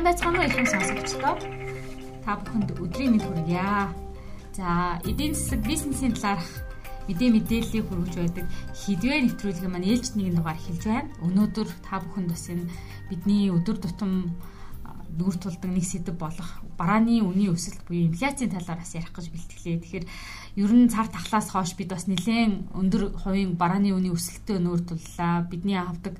Сайн байцгаана уу их сонсогчдоо. Та бүхэнд өдрийн мэнд хүргье. За, эдийн засаг бизнесийн талаарх мэдээ мэдээллийг хүргэж байдаг хідвэ нэвтрүүлгийн маань ээлж нэгэн дугаар эхэлж байна. Өнөөдөр та бүхэнд бас энэ бидний өдөр тутам нүүр тулдаг нэг сэдв болох барааны үнийн өсөлт буюу инфляцийн талаар бас ярих гэж бэлтгэлээ. Тэгэхээр ер нь цар тахлаас хойш бид бас нэлээд өндөр хувийн барааны үнийн өсөлтөд нүүр туллаа. Бидний авдаг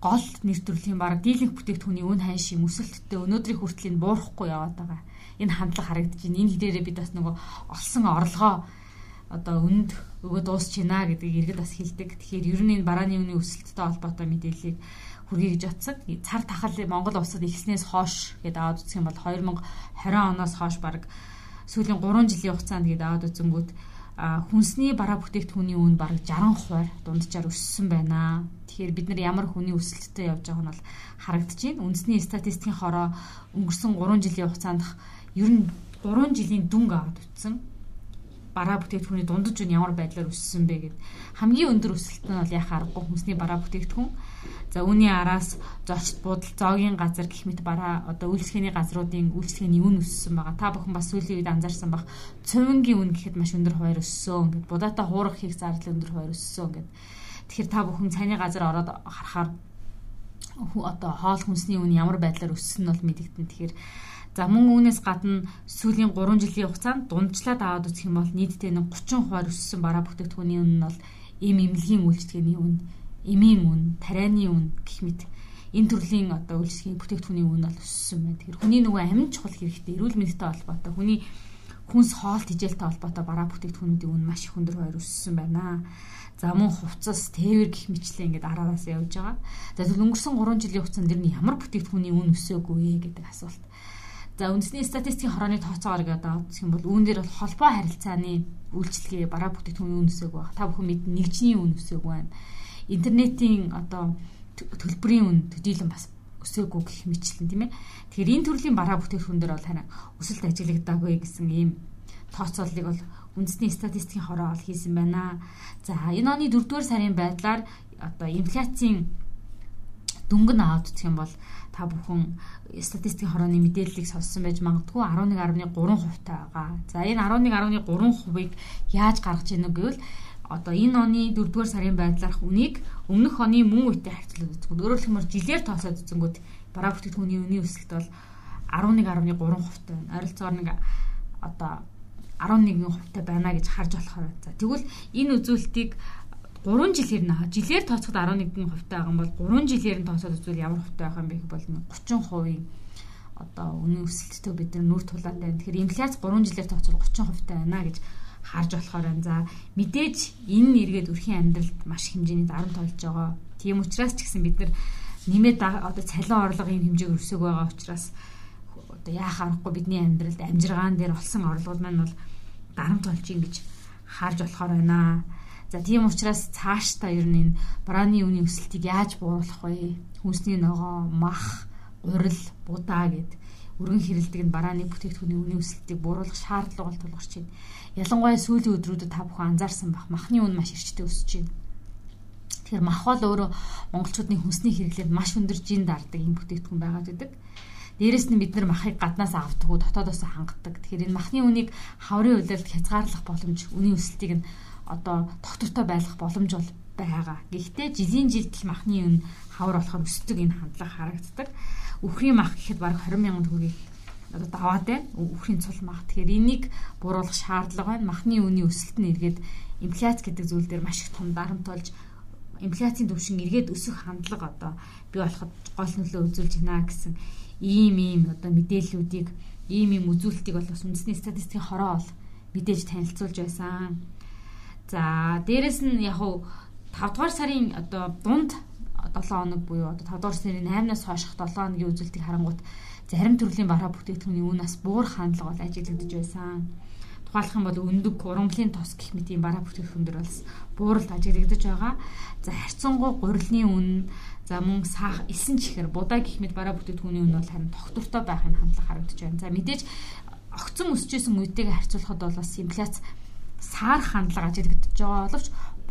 гол нэр төрлийн баг дийлэнх бүтээгдэхүүний үн хайн шим өсөлттэй өнөөдрийн хүртэл энэ буурахгүй яваад байгаа. Энэ хандлага харагдаж байна. Энэ хідээрээ бид бас нөгөө олсон орлогоо одоо үнд өгөө дуусч байна гэдгийг иргэд бас хэлдэг. Тэгэхээр ер нь энэ барааны үнийн өсөлттэй холбоотой мэдээллийг хүргэе гэж бодсаг. Цар тахал Монгол улсад ихснээс хойш гэдэг аваад үзэх юм бол 2020 оноос хойш баг сүүлийн 3 жилийн хугацаанд гэдэг аваад үзэнгүүт хүнсний бараа бүтээгдэхүүний үн бараг 60% дунджаар өссөн байна. Тэгэхээр бид нар ямар хүний өсөлттэй явж байгаа нь бол харагдаж байна. Үндэсний статистикийн хороо өнгөрсөн 3 жилийн хугацаанд ер нь 3 жилийн дүнг аваад утсан бараа бүтээгдэхүүний дундаж нь ямар байдлаар өссөн бэ гэд хамгийн өндөр өсөлт нь бол яхаа аргагүй хүнсний бараа бүтээгдэхүүн. За үүний араас зочд буудал зоогийн газар гэх мэт бараа одоо үйлчлэгээний газруудын үйлчлэгээний үн өссөн байгаа. Та бүхэн бас сүүлийн үед анзаарсан бах цөөнгийн үн гэхэд маш өндөр хуваар өссөн гэд будаатай хуурах хийх зардал өндөр хуваар өссөн гэд. Тэгэхээр та бүхэн цайны газар ороод харахаар одоо хоол хүнсний үн ямар байдлаар өссөн нь бол мэдэгдэн. Тэгэхээр За мөн үүнээс гадна сүүлийн 3 жилийн хугацаанд дундчлаад аваад үзэх юм бол нийтдээ нэг 30% өссөн бараа бүтээгдэхүүний үн нь бол эм эмнэлгийн үйлчлэгээний үн, эмийн үн, тарианы үн гэх мэт энэ төрлийн одоо үйлчлэгийн бүтээгдэхүүний үн бол өссөн байна. Тэгэхээр хүний нөгөө амин чухал хэрэгтэй, эрүүл мэндтэй холбоотой, хүний хүнс хоол тэжээлтэй холбоотой бараа бүтээгдэхүүнүүдийн үн маш их өндөр хуваар өссөн байна. За мөн хувцас, тээвэр гэх мэтлээ ингээд араараас явж байгаа. За өнгөрсөн 3 жилийн хугацаанд дэр нь ямар бүтээгдэхүүний үн өсөөгүй гэдэг асуулт За үндэсний статистикийн хорооны тооцоогоор гэдэг авах юм бол үүн дээр бол холбоо харилцааны үйлчлэгээ бараа бүтээгдэхүүний үн өсөг баг. Та бүхэн мэднэ нэгжний үн өсөг байна. Интернетийн одоо төлбөрийн үн төдийлөн бас өсөөгүй гэх мэтлэн тийм ээ. Тэгэхээр энэ төрлийн бараа бүтээгдэхүүн дээр бол харин өсөлт ажиглагдаагүй гэсэн ийм тооцооллыг бол үндэсний статистикийн хороо ол хийсэн байна. За энэ оны 4-р сарын байдлаар одоо инфляцийн дөнгөн аваад үзэх юм бол та бүхэн статистикийн хорооны мэдээллийг сонссон байж магадгүй 11.3% байгаа. За энэ 11.3%-ыг яаж гаргаж ийнө гэвэл одоо энэ оны 4-р сарын байдлаарх үнийг өмнөх оны мөн үетэй харьцуулаад үзэнгүүт өөрөөр хэлбэл жилээр тооцоод үзэнгүүт бараа бүтээгдэхүүний үнийн өсөлт бол 11.3% байна. Ойролцоогоор нэг одоо 11% та байна гэж харж болохоор. За тэгвэл энэ үзүүлэлтийг 3 жилээр наа жилээр тооцоход 11% байгаа юм бол 3 жилээр нь тооцоод үзвэл ямар хувьтай байх юм бэ бол 30%-ийн одоо үнийн өсөлттэй бид нүр тулаад байна. Тэгэхээр инфляц 3 жилээр тооцвол 30% таа байна гэж харж болохоор байна. За мэдээж энэ нэргээд өрхийн амьдралд маш хэмжээний дарамт болж байгаа. Тийм учраас ч гэсэн бид нар нэмээд одоо цалин орлогын хэмжээг өсөг байгаа учраас одоо яах аргагүй бидний амьдралд амжиргаан дээр олсон орлогод маань бол дарамт болж ин гэж харж болохоор байна. За тийм учраас цаашдаа ер нь энэ барааны үнийн өсөлтийг яаж бууруулах вэ? Хүнсний ногоо, мах, урил, будаа гэд өргөн хэрэлдэг нь барааны бүтээгдэхүүний үнийн өсөлтийг бууруулах шаардлага бол тулгарч байна. Ялангуяа сүүлийн өдрүүдэд та бүхэн анзаарсан бах махны үн маш эрчтэй өсөж байна. Тэгэхээр мах бол өөрөө монголчуудын хүнсний хэрэглээнд маш өндөр жин дарддаг юм бүтээгдэхүүн байгаад байдаг. Дээрэс нь бид нар махыг гаднаас авдаг дотоодоос хангадаг. Тэгэхээр энэ махны үнийг хаврын үйлдэлд хязгаарлах боломж үнийн өсөлтийг нь одоо тогтвортой байх боломж бол байгаа. Гэхдээ жилийн жилдэл махны үн хавар болохоор өсдөг энэ хандлага харагддаг. Үхрийн мах гэхэд бараг 20 мянган төгрөгийг одоо даваад байна. Үхрийн цул мах. Тэгэхээр энийг бууруулах шаардлага байна. Махны үнийн өсөлт нь эргээд инфляц гэдэг зүйл дээр маш их том дарамт болж инфляцийн төвшин эргээд өсөх хандлага одоо бий болоход гол нөлөө үзүүлж байна гэсэн ийм ийм одоо мэдээллүүдийг ийм ийм үзүүлэлтийг бол бас үндэсний статистикийн хороо бол мэдээж танилцуулж байсан. За дээрэс нь яг хуу 5 дугаар сарын одоо дунд 7 хоног буюу одоо 5 дугаар сарын 8-наас хойших 7 хоногийн үзүүлэлтийг харангуут зарим төрлийн бараа бүтээгдэхүүний үнээс буур хандлага бол ажиглагдж байсан. Тухайлх юм бол өндөг урамлын тос гэх мэт юм бараа бүтээгдэхүүн дэр бол бууралд ажиглагдж байгаа. За харьцангуй гурилны үн за мөн саах эсэн чихэр будаа гэх мэт бараа бүтээгдэхүүний үн бол харин тогтвортой байхын хандлага харагдаж байна. За мэдээж огцон өсөжсэн үетэйгээ харьцуулахад бол бас инфляц саар хандлага ажиглагдаж байгаа боловч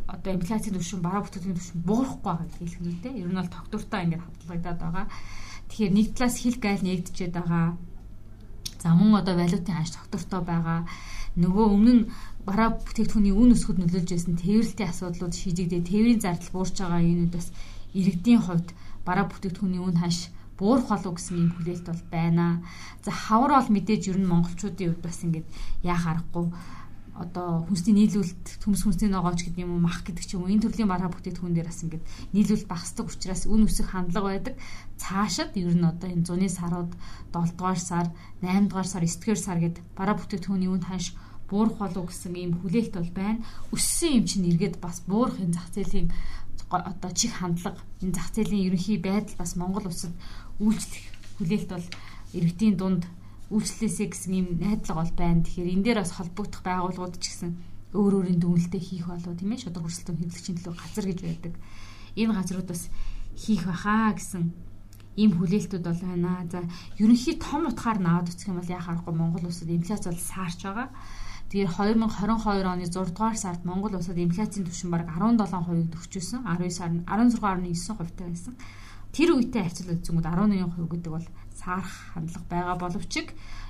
одоо инфляцийн түвшин бараа бүтээгдэхүүний түвшин буурахгүй байгаа үү те. Ер нь бол тогтвортой ингээд хавтлагдаад байгаа. Тэгэхээр нэг талаас хил гайл нэгдэжээд байгаа. За мөн одоо валютын ханш доктортой байгаа. Нөгөө өмнө нь бараа бүтээгдэхүүний үн өсгөд нөлөөлж байсан тээвэрлтийн асуудлууд шийдэгдээ тээврийн зардал буурч байгаа юмнуудаас иргэдийн хувьд бараа бүтээгдэхүүний үн ханш буурах болов гэсэн юм хүлээлт бол байна. За хавар бол мэдээж ер нь монголчуудын хувьд бас ингээд яах аргагүй одоо хүнсний нийлүүлэлт төмс хүнсний ногооч гэдэг юм уу мах гэдэг ч юм уу энэ төрлийн бараа бүтээгдэхүүн дээр бас ингээд нийлүүлэлт багасдаг учраас үн өсөх хандлага байдаг. Цаашид ер нь одоо энэ зуны сарууд 7 дугаар сар, 8 дугаар сар, 9 дугаар сар гэд бараа бүтээгдэхүүний үн ханш буурах болов гэсэн ийм хүлээлт бол байна. Өссөн юм чинь эргээд бас буурах энэ зах зээлийн одоо чих хандлага, энэ зах зээлийн ерөнхий байдал бас Монгол улсад үйлчлэх хүлээлт бол иргэдийн дунд үйлчлээсэй гэсэн юм найдлага бол байна. Тэгэхээр энэ дээр бас холбогдох байгууллагууд ч гэсэн өөр өөрийн дүгнэлтээ хийх болов тийм ээ шудраг хурцлын хэвлэгчийн төлөө газар гэж байдаг. Энэ газрууд бас хийх баха гэсэн ийм хүлээлтүүд бол байна. За ерөнхий том утгаар наваад үсэх юм бол яа харахгүй Монгол улсад инфляц бол саарч байгаа. Тэгэхээр 2022 оны 6 дугаар сард Монгол улсад инфляцийн түвшин бараг 17% төгсчихсөн. 19 сар нь 16.9% таа байсан. Тэр үетэй харьцуулаад үзэнгүүт 11% гэдэг бол саарах хандлага байгаа боловч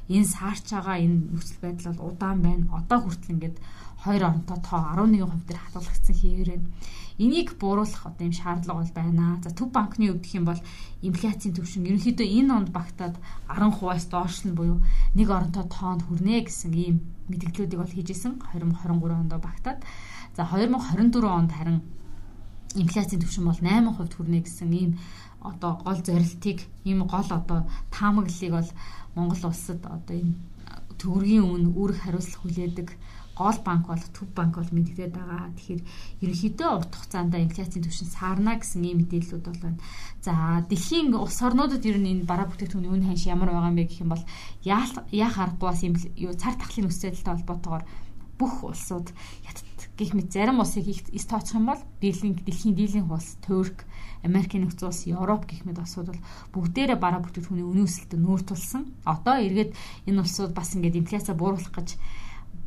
энэ саарч байгаа энэ нөхцөл байдал бол удаан байна. Одоо хүртэл ингээд хоёр оронтой тоо 11% дээр хадгалагдсан хэвээр байна. Энийг бууруулах одоо юм шаардлага бол байна. За төв банкны хувьд гэх юм бол инфляцийн түвшин ерөнхийдөө энэ онд багтаад 10%-аас доош нь буюу нэг оронтой тоонд хүрнэ гэсэн ийм мэдээллүүдийг бол хийжсэн 2023 онд багтаад. За 2024 онд харин инфляцийн түвшин бол 8% хүрнэ гэсэн ийм одоо гол зорилтыг ийм гол одоо таамаглалыг бол Монгол улсад одоо энэ төгрөгийн өмнө үүрэг хариуцлага хүлээдэг гол банк бол төв банк бол мэдэгдээд байгаа. Тэгэхээр ерөнхийдөө урт хугацаанд инфляцийн түвшин саарна гэсэн ийм мэдээллүүд бол байна. За дэлхийн улс орнуудад ер нь энэ бараа бүтээгдэхүүний үн ханш ямар байгаа юм бэ гэх юм бол яах аргагүй бас юм юу цар тахлын өсөлттэй холбоотойгоор бүх улсууд ятд гих мэт зарим улсыг их тооцох юм бол дийлэнх дэлхийн дийлэнх улс Турк Америкийн нэгдсэн улс, Европ гэх мэт улсууд бол бүгдээрээ бараа бүтээгдэхүүний үнийн өсөлтөд нүүр тулсан. Одоо эргээд энэ улсууд бас ингээд инфляцаа бууруулах гэж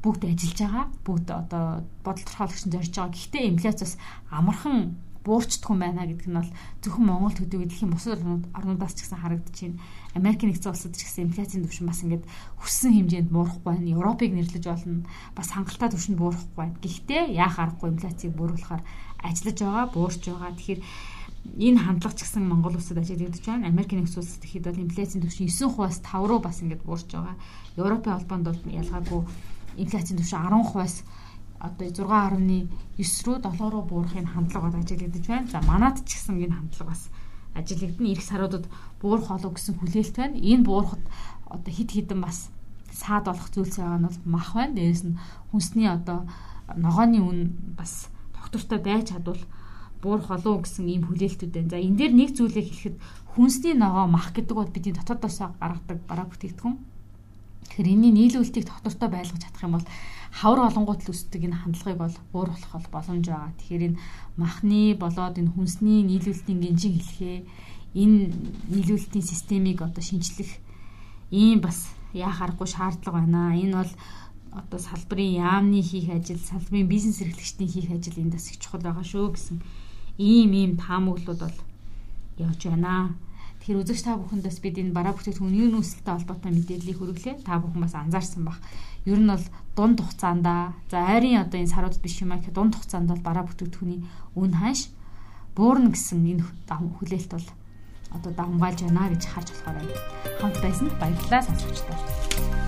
бүгд ажиллаж байгаа. Бүгд одоо бодол торхоолагч зорж байгаа. Гэхдээ инфляцаас амархан буурчдах юм байна гэдэг нь бол зөвхөн Монгол төдийгүй дэлхийн бусад орнуудаас ч гэсэн харагдаж байна. Америкийн нэгдсэн улсад ч гэсэн инфляцийн түвшин бас ингээд хүссэн хэмжээнд буурахгүй байна. Европыг нэрлэж болно. Бас хангалттай түвшинд буурахгүй байна. Гэхдээ яах аргагүй инфляцийг бууруулахаар ажиллаж байгаа, буурч байгаа. Тэгэхээр энэ хандлага ч гэсэн Монгол улсад ажиллагдаж байна. Америкийн нэгдсэн улсад ихэд бол инфляцийн түвшин 9%-аас 5 руу бас ингээд буурч байгаа. Европын холбоонд бол ялгаагүй инфляцийн түвшин 10%-аас одоо 6.9 рүү 7 руу буурахын хандлага бол ажиллагдаж байна. За манад ч гэсэн энэ хандлага бас ажиллагдана. Ирэх саруудад буурах болов гэсэн хүлээлт байна. Энэ буурахад одоо хид хідэн бас саад болох зүйлс байгаа нь бол мах байна. Дээрээс нь хүнсний одоо ногооны үн бас доктортой байж чадвал буурах болов гэсэн ийм хүлээлтүүд байна. За энэ дээр нэг зүйлийг хэлэхэд хүнсний ногоо мах гэдэг бол бидний дотоодоос гаргадаг бараа бүтээгдэхүүн. Тэгэхээр энэний нийлүүлэлтийг доктортой байлгаж чадах юм бол хавар олонгууд л өсдөг энэ хандлагыг бол бууруулах бол боломж байгаа. Тэгэхээр энэ махны болоод энэ хүнсний нийлүүлэлтийн гинжин хэлхээ энэ нийлүүлэлтийн системийг одоо шинжлэх ийм бас яах аргагүй шаардлага байна. Энэ бол одоо салбарын яамны хийх ажил, салбарын бизнес эрхлэгчдийн хийх ажил энд бас их чухал байгаа шүү гэсэн ийм ийм таамаглууд бол явж байна. Тэгэхээр үзэгч та бүхэндээс бид энэ бараа бүтээгдэхүүн юу нөөцөлтэй холбоотой мэдээллийг хүргэлээ. Та бүхэн бас анзаарсан бах. Ер нь бол дунд хугацаанд за айрын одоо энэ сарууд биш юм аа гэх дунд хугацаанд бол бараа бүтээгдэхүүний үн ханш буурна гэсэн энэ хүлээлт бол одоо давмгаалж байна гэж харж болохоор байна. Хамт байсан баярлалаа сонсогчдоо.